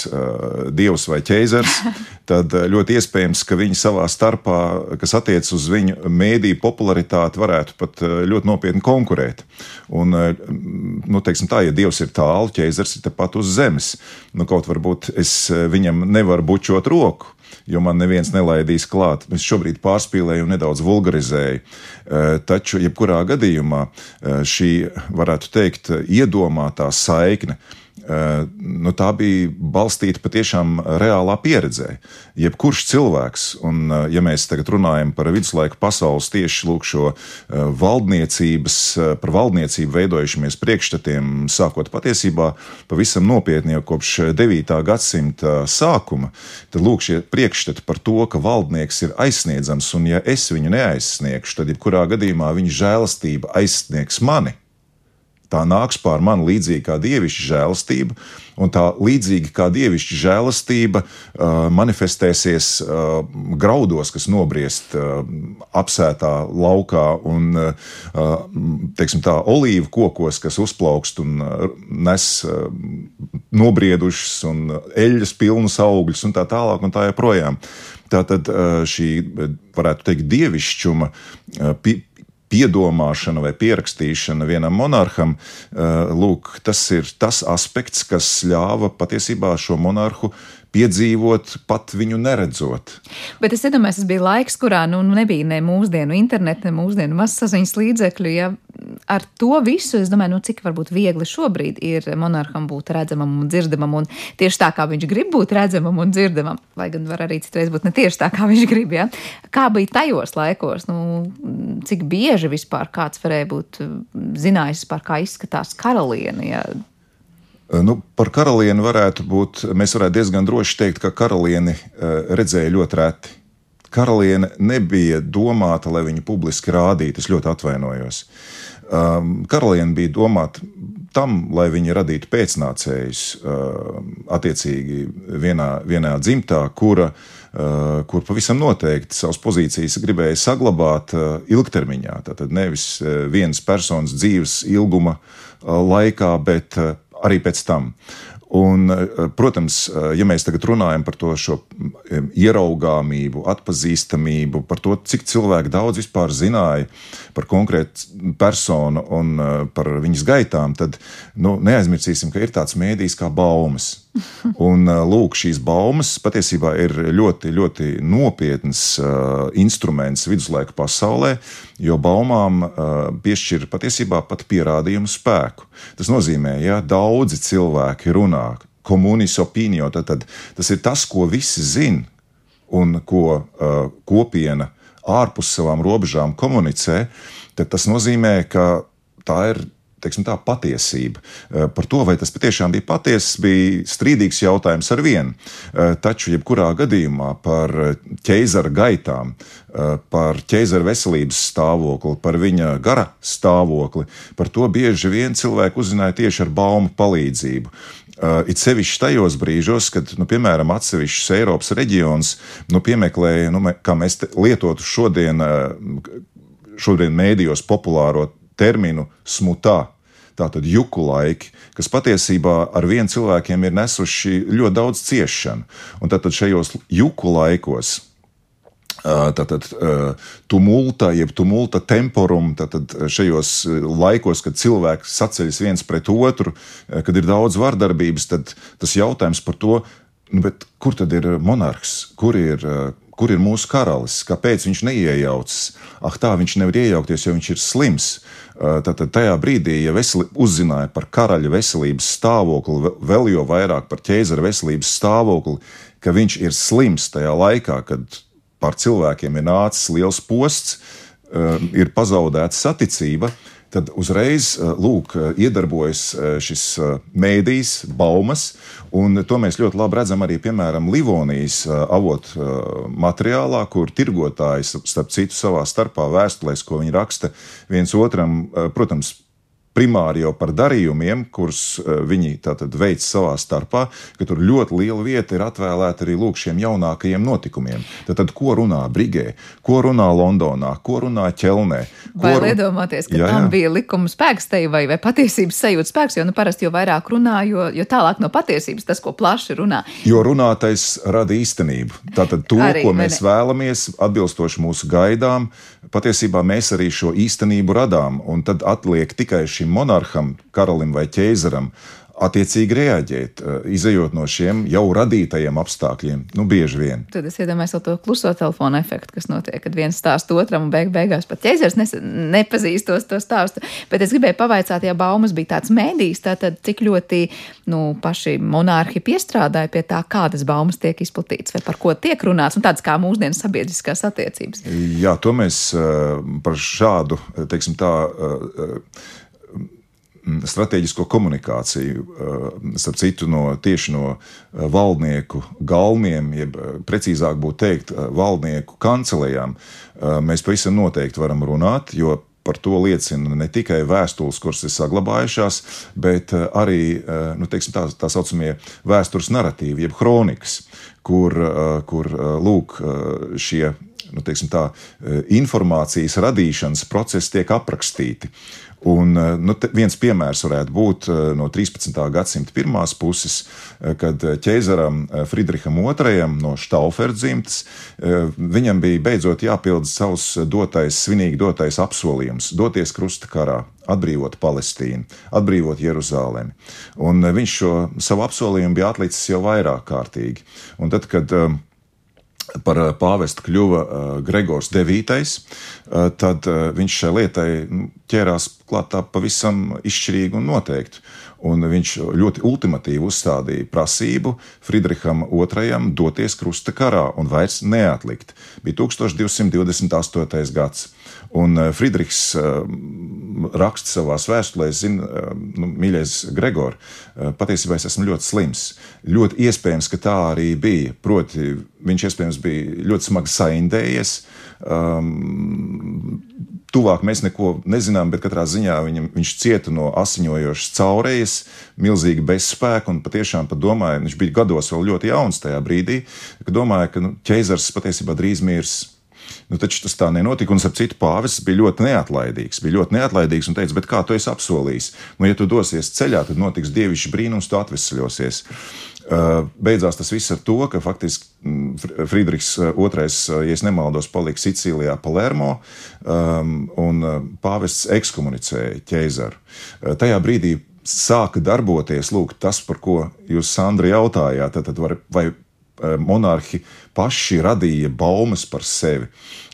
dievs vai ķēzars, *laughs* tad ļoti iespējams, ka viņi savā starpā, kas attiecas uz viņu mēdīju popularitāti, varētu pat ļoti nopietni konkurēt. Un, nu, teiksim tā, ja dievs ir tālu, ķēzars ir tepat uz zemes, nu, kaut varbūt es viņam nevaru bučot roku jo man neviens nelaidīs klāt. Es šobrīd pārspīlēju un nedaudz vulgarizēju. Taču, jebkurā gadījumā, šī, varētu teikt, iedomātā saikne Eh, nu, tā bija balstīta patiešām reālā pieredzē. Jebkurš cilvēks, un eh, ja mēs tagad runājam par viduslaiku pasaules tieši lūk šo eh, valdniecības, par valdniecību veidojušamies priekšstatiem, sākot patiesībā pavisam nopietni jau kopš 9. gadsimta sākuma, tad lūk šie priekšstati par to, ka valdnieks ir aizsniedzams, un ja es viņu neaizsniegšu, tad jebkurā gadījumā viņa žēlastība aizsniegs mani tā nāks pār mani līdzīgi kā dievišķa žēlastība, un tā līdzīgi kā dievišķa žēlastība uh, manifestēsies uh, graudos, kas nobriest uh, apsētā laukā, un uh, teiksim, tā olīvu kokos, kas uzplaukst un uh, nes uh, nobriedušas un eļļas pilnus augļus un tā tālāk un tā joprojām. Tātad uh, šī, varētu teikt, dievišķuma uh, piedomāšana vai pierakstīšana vienam monarham, eh, lūk, tas ir tas aspekts, kas ļāva patiesībā šo monarhu piedzīvot, pat viņu neredzot. Bet es iedomājos, tas bija laiks, kurā nu, nebija ne mūsdienu interneta, ne mūsdienu masasaziņas līdzekļu. Ja ar to visu, es domāju, nu, cik varbūt viegli šobrīd ir monarham būt redzamam un dzirdamam, un tieši tā, kā viņš grib būt redzamam un dzirdamam, lai gan var arī citreiz būt ne tieši tā, kā viņš grib. Ja? Kā bija tajos laikos, nu, cik bieži vispār kāds varēja būt zinājis, par kā izskatās karaliene? Ja? Nu, par karalieni varētu būt, mēs varētu diezgan droši teikt, ka karalieni eh, redzēja ļoti reti. Karaliene nebija domāta, lai viņu publiski rādītu. Es ļoti atvainojos. Um, karaliene bija domāta tam, lai viņi radītu pēcnācējus, uh, attiecīgi vienā, vienā dzimtā, kura, uh, kur pavisam noteikti savas pozīcijas gribēja saglabāt uh, ilgtermiņā. Tātad nevis vienas personas dzīves ilguma laikā, bet arī pēc tam. Un, eh, protams, eh, ja mēs tagad runājam par to ieraugāmību, atpazīstamību, par to, cik cilvēki daudz vispār zināja par konkrētu personu un eh, par viņas gaitām, tad nu, neaizmirsīsim, ka ir tāds mēdījis kā baumas. Un, lūk, šīs baumas patiesībā ir ļoti, ļoti nopietns uh, instruments viduslaiku pasaulē, jo baumām uh, piešķir patiesībā pat pierādījumu spēku. Tas nozīmē, ja daudzi cilvēki runā komunis opinio, tad, tad tas ir tas, ko visi zina un ko uh, kopiena ārpus savām robežām komunicē, tad tas nozīmē, ka tā ir teiksim, tā, patiesība. Eh, par to, vai tas patiešām bija patiesa, bija strīdīgs jautājums ar vienu. Eh, taču, jebkurā gadījumā par ķeizara gaitām, eh, par ķeizara veselības stāvokli, par viņa gara stāvokli, par to bieži vien cilvēki uzzināja tieši ar baumu palīdzību. It sevišķi tajos brīžos, kad, nu, piemēram, atsevišķus Eiropas reģionus nu, piemeklēja, nu, kā mēs lietotu šodien, šodien mēdījos populāro terminu smutā. Tātad juku laiki, kas patiesībā ar vienu cilvēkiem ir nesuši ļoti daudz ciešanu. Un tātad šajos juku laikos Tātad tumulta, jeb tumulta temporum, tātad šajos laikos, kad cilvēki saceļas viens pret otru, kad ir daudz vardarbības, tad tas jautājums par to, nu, kur tad ir monarhs, kur ir, kur ir mūsu karalis, kāpēc viņš neiejaucas. Ah, tā viņš nevar iejaukties, jo viņš ir slims. Tātad tajā brīdī, ja veseli, uzzināja par karaļa veselības stāvokli, vēl jau vairāk par ķēzara veselības stāvokli, ka viņš ir slims tajā laikā, kad pār cilvēkiem ir nācis liels posts, eh, ir pazaudēta saticība, tad uzreiz eh, lūk, eh, iedarbojas šis mēdījis, baumas, to mēs ļoti labi redzam arī, piemēram, Livonijas avotu materiālā, kur tirgotāji, starp citu, savā starpā vēstulēs, ko viņi raksta viens otram, protams, primāri jau par darījumiem, kurus eh, viņi veic savā starpā, ka tur ļoti liela vieta ir atvēlēta arī lūk, šiem jaunākajiem notikumiem. Tad, tad ko runā Brigē, ko runā Londonā, ko runā Ķelnē? Ko vai run... iedomāties, ka jā, jā. tam bija likuma spēks te vai, vai patiesības sajūta spēks, jo nu, parasti jo vairāk runā, jo, jo tālāk no patiesības tas, ko plaši runā. Jo runātais rada īstenību. Tātad to, arī, ko mēs vēlamies, atbilstoši mūsu gaidām, patiesībā mēs arī šo īstenību radām, un tad atliek tikai šim monarham, karalim vai ķēzaram attiecīgi reaģēt, eh, izējot no šiem jau radītajiem apstākļiem. Nu, bieži vien. Tad es iedomājos to kluso telefonu efektu, kas notiek, kad viens stāsta otram, un beig beigās pat ķēzars nepazīst tos, to stāstu. Bet es gribēju pavaicāt, ja baumas bija tāds mēdījis, tad cik ļoti nu, paši monārhi piestrādāja pie tā, kādas baumas tiek izplatītas vai par ko tiek runāts, un tādas kā mūsdienu sabiedriskās attiecības. Jā, to mēs eh, par šādu, teiksim tā, eh, stratēģisko komunikāciju, eh, starp citu, no, tieši no eh, valdnieku galmiem, jeb eh, precīzāk būtu teikt, valdnieku kancelējām, mēs pavisam noteikti varam runāt, jo par to liecina ne tikai vēstules, kuras ir saglabājušās, bet arī nu, teiksim, tā, tā saucamie vēstures narratīvi, jeb kronikas, kur, kur lūk, šie nu, tā, informācijas radīšanas procesi tiek aprakstīti. Un, eh, nu, viens piemērs varētu būt eh, no 13. gadsimta pirmās puses, eh, kad ķēzaram Friedriham II no Štauferta dzimtas viņam bija beidzot jāpild savs dotais, svinīgi dotais apsolījums - doties krusta karā, atbrīvot Palestīnu, atbrīvot Jeruzalemi. Un viņš šo savu apsolījumu bija atlicis jau vairāk kārtīgi. Un tad, kad par eh, pāvestu kļuva uh, Gregors IX, uh, tad viņš šai lietai ķērās klātā pavisam izšķirīgi un noteikti. Un viņš ļoti ultimatīvi uzstādīja prasību Friedriham II doties krusta karā un vairs neatlikt. Bija 1228. gads. Un Friedrichs raksta savā vēstulē, zina, nu, mīļais Gregor, patiesībā es esmu ļoti slims. Ļoti iespējams, ka tā arī bija. Proti, viņš iespējams bija ļoti smagi saindējies. Um, tuvāk mēs neko nezinām, bet katrā ziņā viņam, viņš cieta no asiņojošas caurējas, milzīgi bezspēka un patiešām pat domāja, viņš bija gados vēl ļoti jauns tajā brīdī, ka domāja, ka nu, ķeizars patiesībā drīz mirs. Nu, taču tas tā nenotika, un ap citu pāvests bija ļoti neatlaidīgs. Bija ļoti neatlaidīgs un teica, kā tu esi apsolījis? Nu, ja tu dosies ceļā, tad notiks dievišķi brīnums, tu atvesļosies. Uh, beidzās tas viss ar to, ka faktiski mm, Friedrichs II, uh, ja nemaldos, palika Sicīlijā, Palermo, um, un uh, pāvests ekskomunicēja ķēzaru. Tajā brīdī sāka darboties lūk, tas, par ko jūs, Sandra, jautājāt. Tad, tad var, vai monarhi paši radīja baumas par sevi.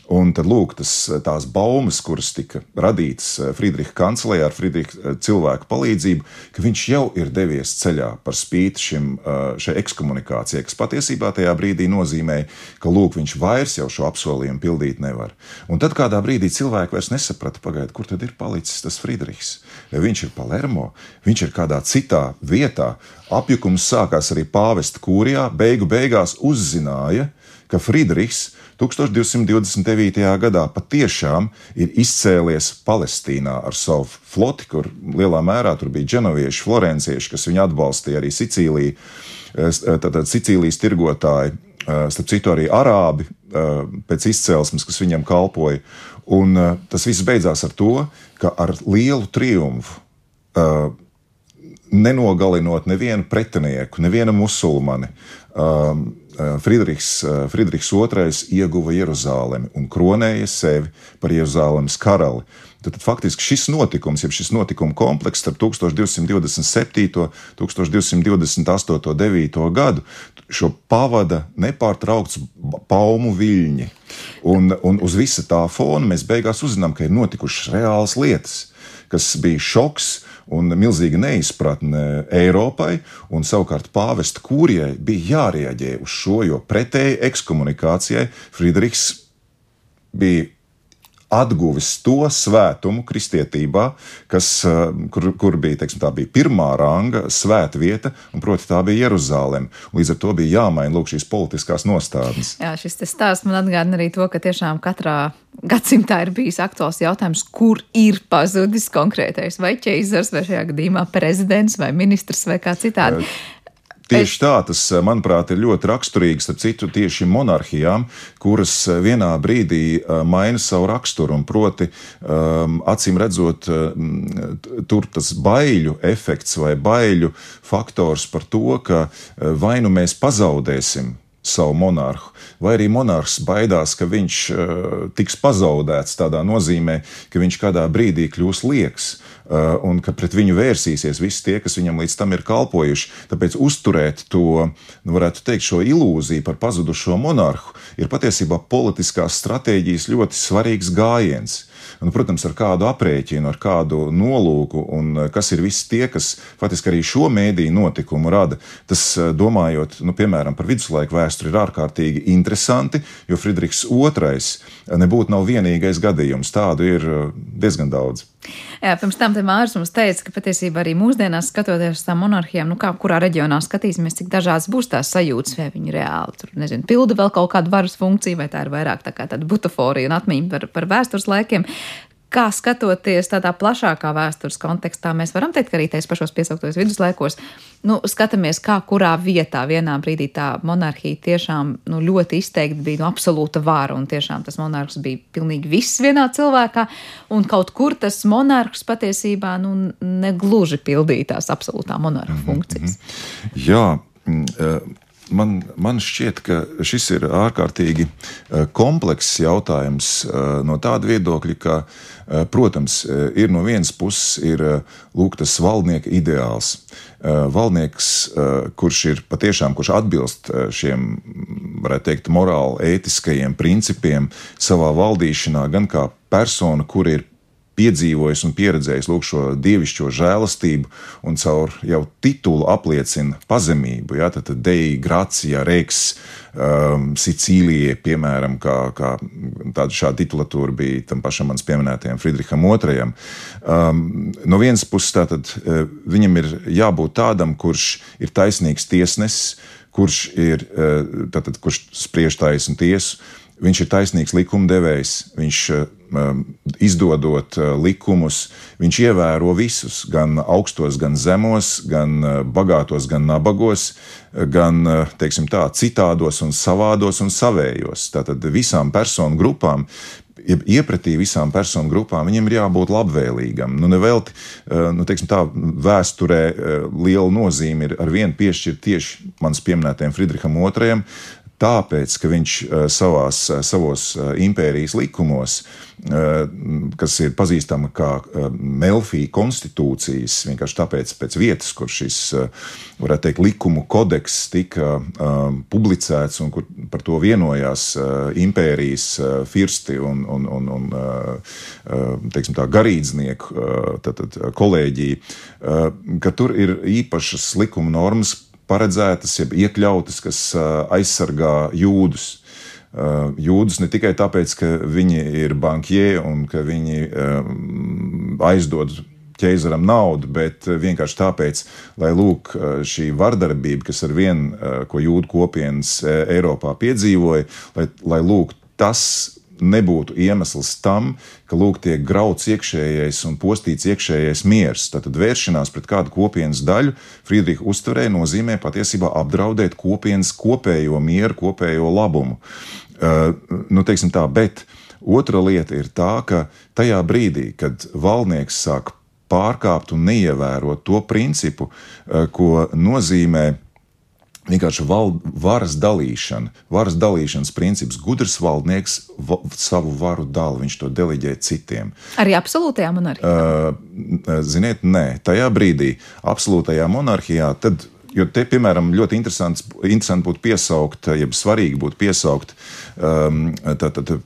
Un tad lūk, tas, tās baumas, kuras tika radītas eh, Friedriča kancelē ar Friedriča eh, cilvēku palīdzību, ka viņš jau ir devies ceļā par spīti šim, eh, šai ekskomunikācijai, kas patiesībā tajā brīdī nozīmēja, ka lūk, viņš vairs jau šo apsolījumu pildīt nevar. Un tad kādā brīdī cilvēki vairs nesaprata, pagaidi, kur tad ir palicis tas Friedrichs. Viņš ir Palermo, viņš ir kādā citā vietā. Apjukums sākās arī pāvesta kūrijā, beigu beigās uzzināja, ka Friedrichs 1229. gadā patiešām ir izcēlies Palestīnā ar savu floti, kur lielā mērā tur bija dženovieši, florencieši, kas viņu atbalstīja arī Sicīlija, tātad Sicīlijas tirgotāji, starp citu arī arābi pēc izcelsmes, kas viņam kalpoja. Un tas viss beidzās ar to, ka ar lielu triumfu nenogalinot nevienu pretinieku, nevienu musulmani, Friedrichs, Friedrichs II ieguva Jeruzalemi un kronēja sevi par Jeruzalemes karali. Tad, tad faktiski šis notikums, jeb šis notikuma komplekss starp 1227. un 1228. 9. gadu, šo pavada nepārtraukts paumu viļņi. Un, un uz visa tā fona mēs beigās uzzinām, ka ir notikušas reālas lietas, kas bija šoks un milzīga neizpratne Eiropai, un savukārt pāvesta kūrijai bija jārieģē uz šo, jo pretēji ekskomunikācijai Friedrichs bija atguvis to svētumu kristietībā, kas, eh, kur, kur bija, teiksim, bija pirmā ranga svēta vieta, un proti tā bija Jeruzalem. Līdz ar to bija jāmaina lūk, šīs politiskās nostādnes. Jā, šis stāsts man atgādina arī to, ka tiešām katrā gadsimtā ir bijis aktuāls jautājums, kur ir pazudis konkrētais vai ķeizars, vai šajā gadījumā prezidents, vai ministrs, vai kā citādi. Uh, Tieši tā, tas, eh, manuprāt, ir ļoti raksturīgs, starp citu, tieši monarhijām, kuras eh, vienā brīdī eh, maina savu raksturu, un proti, um, acīm redzot, tur tas baiļu efekts vai baiļu faktors par to, ka vai nu mēs pazaudēsim savu monarhu, vai arī monarhs baidās, ka viņš uh, tiks pazaudēts tādā nozīmē, ka viņš kādā brīdī kļūs lieks. Uh, un ka pret viņu vērsīsies visi tie, kas viņam līdz tam ir kalpojuši. Tāpēc uzturēt to, nu, varētu teikt, šo ilūziju par pazudušo monarhu ir patiesībā politiskās stratēģijas ļoti svarīgs gājiens. Un, protams, ar kādu aprēķinu, ar kādu nolūku, un eh, kas ir visi tie, kas faktiski arī šo mēdīju notikumu rada. Tas, eh, domājot, nu, piemēram, par viduslaiku vēsturi, ir ārkārtīgi interesanti, jo Friedrichs II nebūtu nav vienīgais gadījums. Tādu ir diezgan daudz. Jā, pirms tam Mārcis mums teica, ka patiesībā arī mūsdienās skatoties uz tām monarhijām, nu kā kurā reģionā skatīsimies, cik dažādas būs tās sajūtas, vai viņi reāli tur, nezinu, pilda vēl kaut kādu varas funkciju, vai tā ir vairāk tā kā tāda butaforija un atmiņa par, par vēstures laikiem. Kā skatoties tādā plašākā vēstures kontekstā, mēs varam teikt, ka arī tajos pašos piesauktos viduslaikos, nu, skatāmies, kā kurā vietā vienā brīdī tā monarhija tiešām nu, ļoti izteikti bija nu, absolūta vara, un tiešām tas monarhs bija pilnīgi viss vienā cilvēkā, un kaut kur tas monarhs patiesībā nu, negluži pildīja tās absolūtā monarha mhm, funkcijas. Mm -hmm. Jā. Mm, uh man, man šķiet, ka šis ir ārkārtīgi eh, komplekss jautājums eh, no tāda viedokļa, ka, eh, protams, ir no vienas puses ir lūk, tas valdnieka ideāls. Valdnieks, kurš ir patiešām, kurš atbilst šiem, varētu teikt, morāli ētiskajiem principiem savā valdīšanā, gan kā persona, kur ir piedzīvojis un pieredzējis lūk, šo dievišķo žēlastību un caur jau titulu apliecina pazemību. Ja, tad Dei, Gracija, Reiks, um, Sicīlijai, piemēram, kā, kā tāda šāda titulatūra bija tam pašam manis pieminētajam Friedriham II. Um, no vienas puses, tātad uh, viņam ir jābūt tādam, kurš ir taisnīgs tiesnesis, kurš ir uh, tātad, kurš spriež taisnu tiesu Viņš ir taisnīgs likumdevējs, viņš um, izdodot uh, likumus, viņš ievēro visus, gan augstos, gan zemos, gan uh, bagātos, gan nabagos, gan uh, teiksim, tā, citādos, un savādos un savējos. Tātad visām personu grupām iepratī visām personu grupām, viņam ir jābūt labvēlīgam. Nu, nevelti, nu, teiksim, tā vēsturē liela nozīme ir ar vienu piešķirt tieši manas pieminētajam Friedriham II, tāpēc, ka viņš eh, savās, eh, savos eh, impērijas likumos, kas ir pazīstama kā Melfija konstitūcijas, vienkārši tāpēc, pēc vietas, kur šis, varētu teikt, likumu kodeks tika publicēts un kur par to vienojās impērijas firsti un, un, un, un teiksim, tā garīdznieku tātad, kolēģija, ka tur ir īpašas likuma normas, paredzētas, jeb iekļautas, kas aizsargā jūdus. Jūdus ne tikai tāpēc, ka viņi ir bankie un ka viņi aizdod ķeizaram naudu, bet vienkārši tāpēc, lai lūk, šī vardarbība, kas ar vienu, ko jūdu kopienas Eiropā piedzīvoja, lai, lai lūk, tas nebūtu iemesls tam, ka lūk, tiek grauts iekšējais un postīts iekšējais miers. Tad vēršanās pret kādu kopienas daļu Friedricha uztverē nozīmē patiesībā apdraudēt kopienas kopējo mieru, kopējo labumu. Uh, nu, teiksim tā, bet otra lieta ir tā, ka tajā brīdī, kad valdnieks sāk pārkāpt un neievērot to principu, uh, ko nozīmē vienkārši val, varas dalīšana, varas dalīšanas princips. Gudrs valdnieks va, savu varu dala, viņš to deleģē citiem. Arī absolūtajā monarhijā? Uh, ziniet, nē, tajā brīdī, absolūtajā monarhijā, tad Jo te, piemēram, ļoti interesanti būtu piesaukt, jeb svarīgi būtu piesaukt um,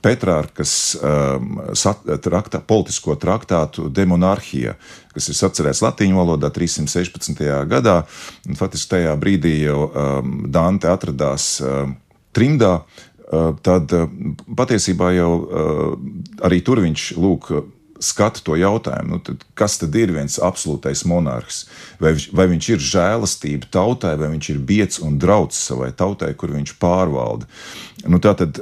Petrārkas um, traktā, politisko traktātu demonarhija, kas ir sacerēts latīņu valodā 316. gadā. Faktiski tajā brīdī jau um, Dante atradās um, trimdā, uh, tad uh, patiesībā jau uh, arī tur viņš lūk skata to jautājumu, nu, tad kas tad ir viens absolūtais monarhs? Vai, vai viņš ir žēlastība tautai, vai viņš ir biets un drauds savai tautai, kur viņš pārvalda? Nu, tā tad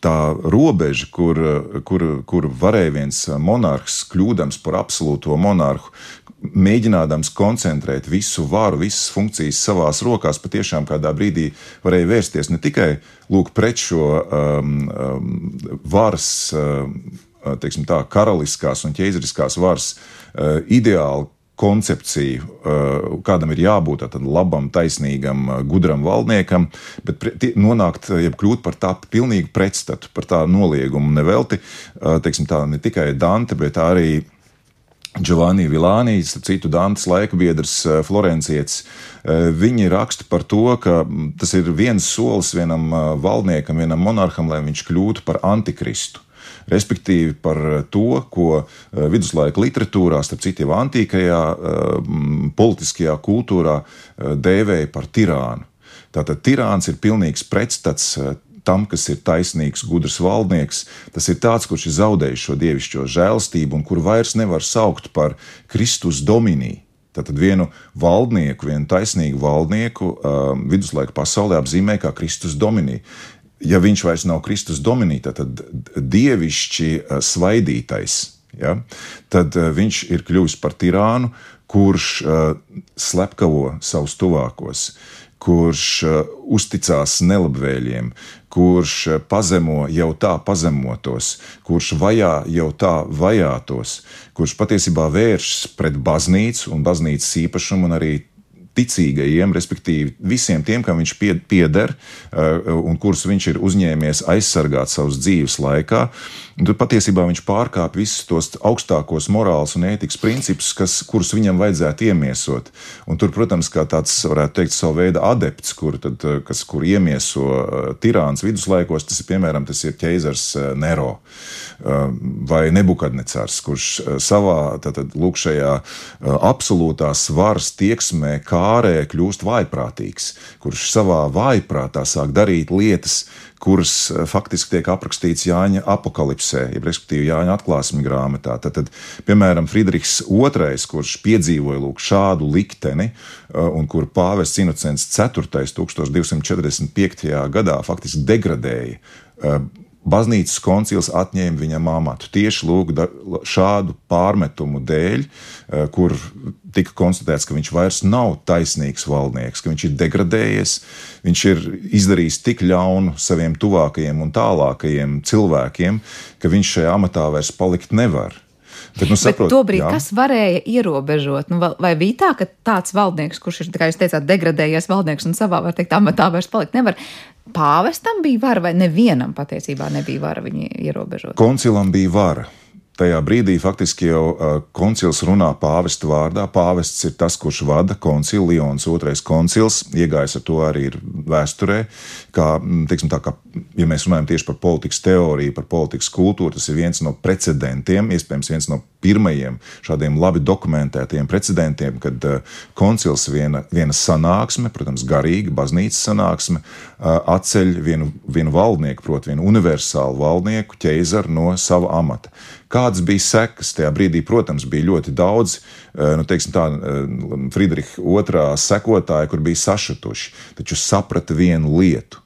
tā robeža, kur, kur, kur varēja viens monarhs, kļūdams par absolūto monarhu, mēģinādams koncentrēt visu varu, visas funkcijas savās rokās, patiešām kādā brīdī varēja vērsties ne tikai lūk, pret šo um, um, varas. Um, teiksim, tā, karaliskās un ķeizariskās varas ideāli koncepciju, kādam ir jābūt tādam labam, taisnīgam, gudram valdniekam, bet nonākt, jeb kļūt par tā pilnīgu pretstatu, par tā noliegumu nevelti, teiksim tā, ne tikai Dante, bet arī Giovanni Vilāni, citu Dantes laika biedrs, Florencietis. Viņi raksta par to, ka tas ir viens solis vienam valdniekam, vienam monarham, lai viņš kļūtu par antikristu respektīvi par to, ko eh, viduslaika literatūrā, starp jau antīkajā eh, politiskajā kultūrā eh, dēvēja par tirānu. Tātad tirāns ir pilnīgs pretstats tam, kas ir taisnīgs, gudrs valdnieks. Tas ir tāds, kurš ir zaudējis šo dievišķo žēlstību un kur vairs nevar saukt par Kristus dominiju. Tātad vienu valdnieku, vienu taisnīgu valdnieku um, viduslaika pasaulē apzīmē kā Kristus dominiju ja viņš vairs nav Kristus dominīta, tad dievišķi eh, svaidītais, ja, tad eh, viņš ir kļuvis par tirānu, kurš uh, slepkavo savus tuvākos, kurš uzticās nelabvēlīgiem, kurš pazemo jau tā pazemotos, kurš vajā jau tā vajātos, kurš patiesībā vēršas pret baznīcu un baznīcas īpašumu un arī ticīgajiem, respektīvi visiem tiem, kam viņš pieder uh, un kurus viņš ir uzņēmies aizsargāt savas dzīves laikā. Tad patiesībā viņš pārkāpj visus tos augstākos morāls un ētikas principus, kas, kurus viņam vajadzētu iemiesot. Un tur, protams, kā tāds, varētu teikt, savu veidu adepts, kur, tad, uh, kas, kur iemieso uh, tirāns viduslaikos, tas ir piemēram tas ir ķeizars Nero vai Nebukadnecars, kurš savā tātad, lūk, šajā absolūtās varas tieksmē, kā ārē kļūst vājprātīgs, kurš savā vājprātā sāk darīt lietas, kuras eh, faktiski tiek aprakstīts Jāņa apakalipsē, jeb respektīvi Jāņa atklāsmju grāmatā. Tad, tad, piemēram, Friedrichs II, kurš piedzīvoja lūk, šādu likteni, eh, un kur pāvests Inocents IV 1245. gadā faktiski degradēja eh, Baznīcas koncils atņēma viņam amatu tieši lūk, šādu pārmetumu dēļ, eh, kur tika konstatēts, ka viņš vairs nav taisnīgs valdnieks, ka viņš ir degradējies, viņš ir izdarījis tik ļaunu saviem tuvākajiem un tālākajiem cilvēkiem, ka viņš šajā amatā vairs palikt nevar. Bet, nu, saprot, Bet tobrīd, jā. kas varēja ierobežot? Nu, vai bija tā, ka tāds valdnieks, kurš ir, kā jūs teicāt, degradējies valdnieks un savā, var teikt, amatā vairs palikt nevar, pāvestam bija vara vai nevienam patiesībā nebija vara viņu ierobežot? Koncilam bija vara. Tajā brīdī faktiski jau koncils runā pāvesta vārdā. Pāvests ir tas, kurš vada koncilu, Lions otrais koncils, iegājis ar to arī vēsturē. Kā, teiksim, tā, kā, ja mēs runājam tieši par politikas teoriju, par politikas kultūru, tas ir viens no precedentiem, iespējams, viens no pirmajiem šādiem labi dokumentētiem precedentiem, kad uh, koncils viena, viena sanāksme, protams, garīga baznīcas sanāksme, uh, atceļ vienu, vienu valdnieku, proti, vienu universālu valdnieku, ķeizaru no sava amata. Kādas bija sekas tajā brīdī? Protams, bija ļoti daudz, eh, nu, tā, eh, Friedricha otrā sekotāja, kur bija sašutuši, taču saprata vienu lietu.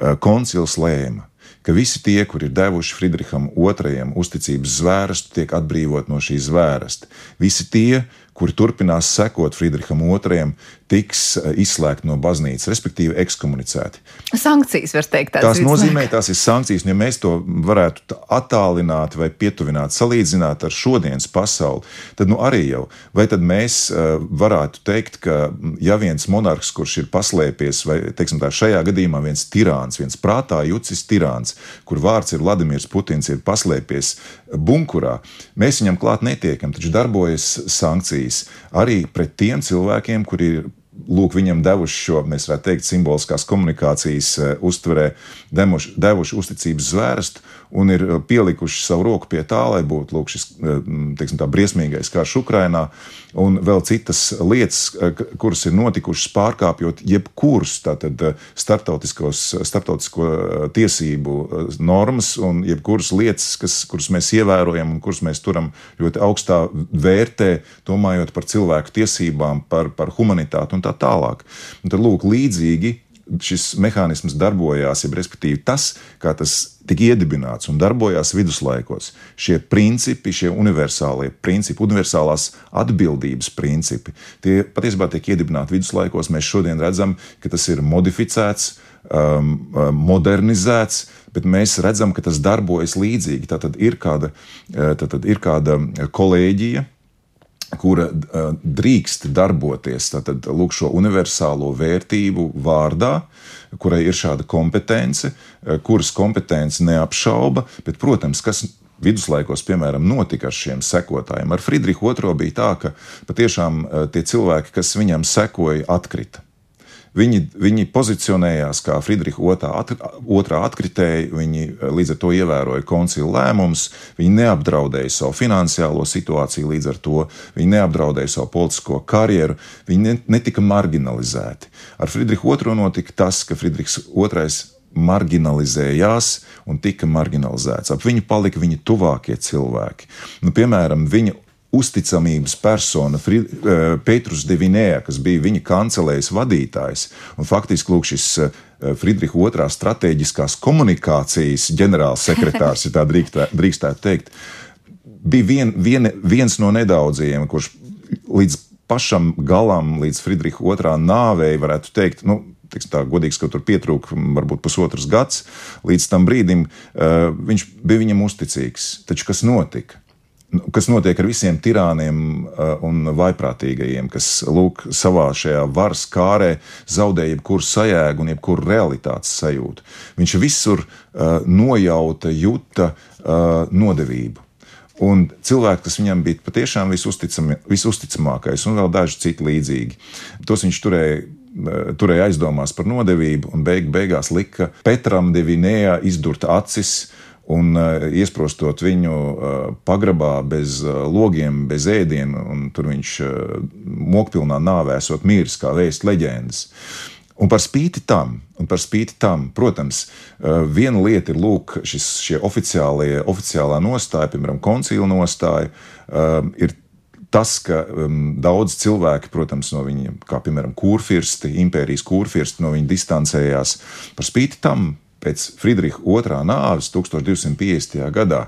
Eh, koncils lēma, ka visi tie, kur ir devuši Friedriham II uzticības zvērstu, tiek atbrīvot no šīs zvērsta. Visi tie, kuri turpinās sekot Friedriham II, tiks eh, izslēgti no baznīcas, respektīvi ekskomunicēti. Sankcijas, var teikt, tās nozīmē, tās ir sankcijas. Ja mēs to varētu attālināt vai pietuvināt, salīdzināt ar šodienas pasauli, tad nu arī jau, vai tad mēs uh, varētu teikt, ka ja viens monarhs, kurš ir paslēpies, vai teiksim tā, šajā gadījumā viens tirāns, viens prātā jucis tirāns, kur vārds ir Vladimirs Putins, ir paslēpies bunkurā, mēs viņam klāt netiekam, taču darbojas sankcijas arī pret tiem cilvēkiem, kuri ir lūk, viņam devuši šo, mēs varētu teikt, simboliskās komunikācijas uh, uztverē, demuši, devuši uzticības zvērstu un ir uh, pielikuši savu roku pie tā, lai būtu lūk, šis uh, teiksim, tā, briesmīgais karš Ukrainā, un vēl citas lietas, kuras ir notikušas pārkāpjot jebkurus starptautisko tiesību normas un jebkuras lietas, kas, kuras mēs ievērojam un kuras mēs turam ļoti augstā vērtē, domājot par cilvēku tiesībām, par, par humanitāti un tā tālāk. Un tad, lūk, līdzīgi šis mehānisms darbojās, ja respektīvi tas, kā tas tika iedibināts un darbojās viduslaikos. Šie principi, šie universālie principi, universālās atbildības principi, tie patiesībā tiek iedibināti viduslaikos. Mēs šodien redzam, ka tas ir modificēts, um, um modernizēts, bet mēs redzam, ka tas darbojas līdzīgi. Tā tad ir kāda, uh, tā tad ir kāda kolēģija kura drīkst darboties tātad, lūk, šo universālo vērtību vārdā, kurai ir šāda kompetence, kuras kompetence neapšauba, bet, protams, kas viduslaikos, piemēram, notika ar šiem sekotājiem. Ar Friedrihu II bija tā, ka patiešām tie cilvēki, kas viņam sekoja, atkrita. Viņi, viņi pozicionējās kā Friedricha otrā, otrā atkritēji, viņi eh, līdz ar to ievēroja koncila lēmumus, viņi neapdraudēja savu finansiālo situāciju, līdz ar to viņi neapdraudēja savu politisko karjeru, viņi netika marginalizēti. Ar Friedrichu II notika tas, ka Friedrichs II marginalizējās un tika marginalizēts. Ap viņu palika viņa tuvākie cilvēki. Nu, piemēram, viņa uzticamības persona eh, Petrus Devinēja, kas bija viņa kancelējas vadītājs. Un faktiski lūk, šis eh, Friedricha II stratēģiskās komunikācijas ģenerālsekretārs, ja tā drīkstētu teikt, bija vien, vien, viens no nedaudzajiem, kurš līdz pašam galam, līdz Friedricha II nāvei, varētu teikt, nu, Tiksim, tā godīgs, ka tur pietrūka varbūt pusotrs gads. Līdz tam brīdim uh, viņš bija viņam uzticīgs. Taču kas notika? Kas notiek ar visiem tirāniem uh, un vaiprātīgajiem, kas lūk, savā šajā varas kārē zaudē jebkuru sajēgu un jebkuru realitātes sajūtu. Viņš visur uh, nojauta, juta uh, nodevību. Un cilvēki, kas viņam bija patiešām visusticamākais, un vēl daži citi līdzīgi, tos viņš turēja turēja aizdomās par nodevību, un beig, beigās lika Petram Devinējā izdurt acis un uh, iesprostot viņu uh, pagrabā bez uh, logiem, bez ēdienu, un tur viņš mokpilnā nāvē esot miris kā vēst leģendas. Un par spīti tam, par spīti tam protams, viena lieta ir lūk, šis, šie oficiālie, oficiālā nostāja, piemēram, koncila nostāja, ir tas, ka um, daudz cilvēki, protams, no viņiem, kā piemēram kurfirsti, impērijas kurfirsti, no viņa distancējās. Par spīti tam pēc Friedricha otrā nāves 1250. gadā,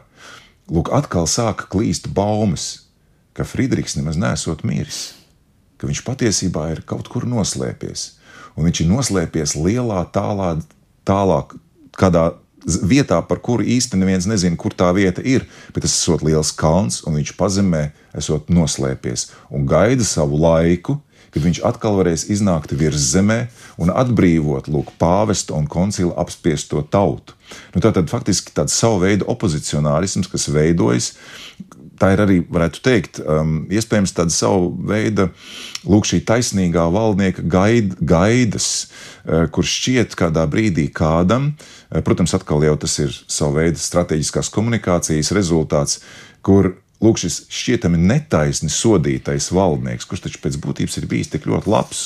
lūk, atkal sāka klīst baumas, ka Friedrichs nemaz nesot miris, ka viņš patiesībā ir kaut kur noslēpies, un viņš ir noslēpies lielā, tālā, tālāk, kādā vietā, par kuru īsti neviens nezina, kur tā vieta ir, bet tas esot liels kalns, un viņš pazemē esot noslēpies un gaida savu laiku, kad viņš atkal varēs iznākt virs zemē un atbrīvot lūk, pāvesta un koncila apspiesto tautu. Nu, tā tad faktiski tāds savu veidu opozicionārisms, kas veidojas. Tā ir arī, varētu teikt, um, iespējams tāda savu veidu, lūk, šī taisnīgā valdnieka gaid, gaidas, uh, kur šķiet kādā brīdī kādam, uh, protams, atkal jau tas ir savu veidu strateģiskās komunikācijas rezultāts, kur Lūk, šis šķietami netaisni sodītais valdnieks, kurš taču pēc būtības ir bijis tik ļoti labs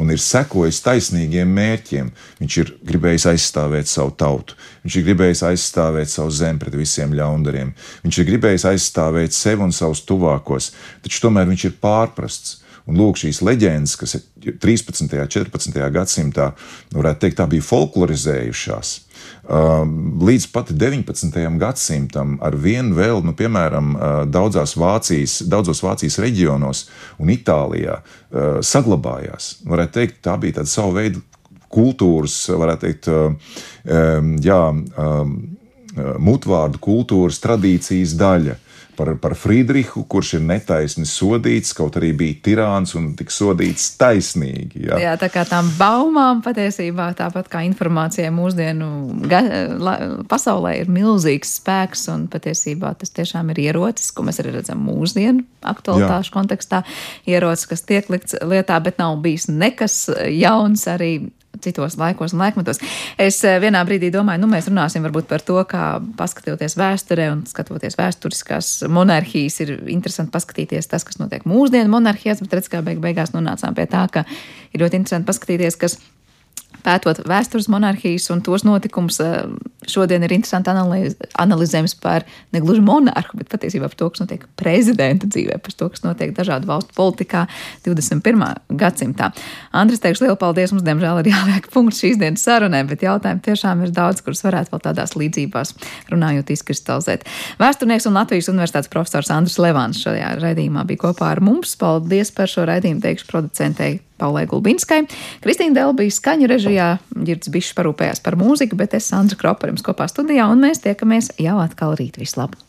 un ir sekojis taisnīgiem mērķiem. Viņš ir gribējis aizstāvēt savu tautu, viņš ir gribējis aizstāvēt savu zemi pret visiem ļaundariem, viņš ir gribējis aizstāvēt sevi un savus tuvākos, taču tomēr viņš ir pārprasts. Un lūk, šīs leģendas, kas 13. un 14. gadsimtā, varētu teikt, tā bija folklorizējušās Līdz pat 19. gadsimtam ar vienu vēl, nu, piemēram, daudzās Vācijas, daudzos Vācijas reģionos un Itālijā saglabājās. Varētu teikt, tā bija tāda sava veida kultūras, varētu teikt, jā, mutvārdu kultūras tradīcijas daļa par, par Friedrihu, kurš ir netaisni sodīts, kaut arī bija tirāns un tika sodīts taisnīgi. Jā, jā tā kā tām baumām patiesībā tāpat kā informācijai mūsdienu ga, la, pasaulē ir milzīgs spēks un patiesībā tas tiešām ir ierocis, ko mēs arī redzam mūsdienu aktualitāšu kontekstā. Ierocis, kas tiek likts lietā, bet nav bijis nekas jauns arī citos laikos un laikmetos. Es eh, vienā brīdī domāju, nu, mēs runāsim varbūt par to, kā paskatoties vēsturē un skatoties vēsturiskās monarhijas, ir interesanti paskatīties tas, kas notiek mūsdienu monarhijās, bet redz, kā beig beigās nonācām pie tā, ka ir ļoti interesanti paskatīties, kas pētot vēstures monarhijas un tos notikumus, eh, šodien ir interesanti analiz, analizējums par ne gluži monarhu, bet patiesībā par to, kas notiek prezidenta dzīvē, par to, kas notiek dažādu valstu politikā 21. gadsimtā. Andris, teikšu lielu paldies. Mums, diemžēl, ir jāliek punkts šīs dienas sarunai, bet jautājumu tiešām ir daudz, kurus varētu vēl tādās līdzībās runājot izkristalizēt. Vēsturnieks un Latvijas universitātes profesors Andris Levāns šajā raidījumā bija kopā ar mums. Paldies par šo raidījumu, teikšu producentei Paulai Gulbinskai. Kristīna Dēl bija skaņu režijā, Girds Bišs parūpējās par mūziku, bet es Sandra Kropa jums kopā studijā, un mēs tiekamies jau atkal rīt. Vislabāk!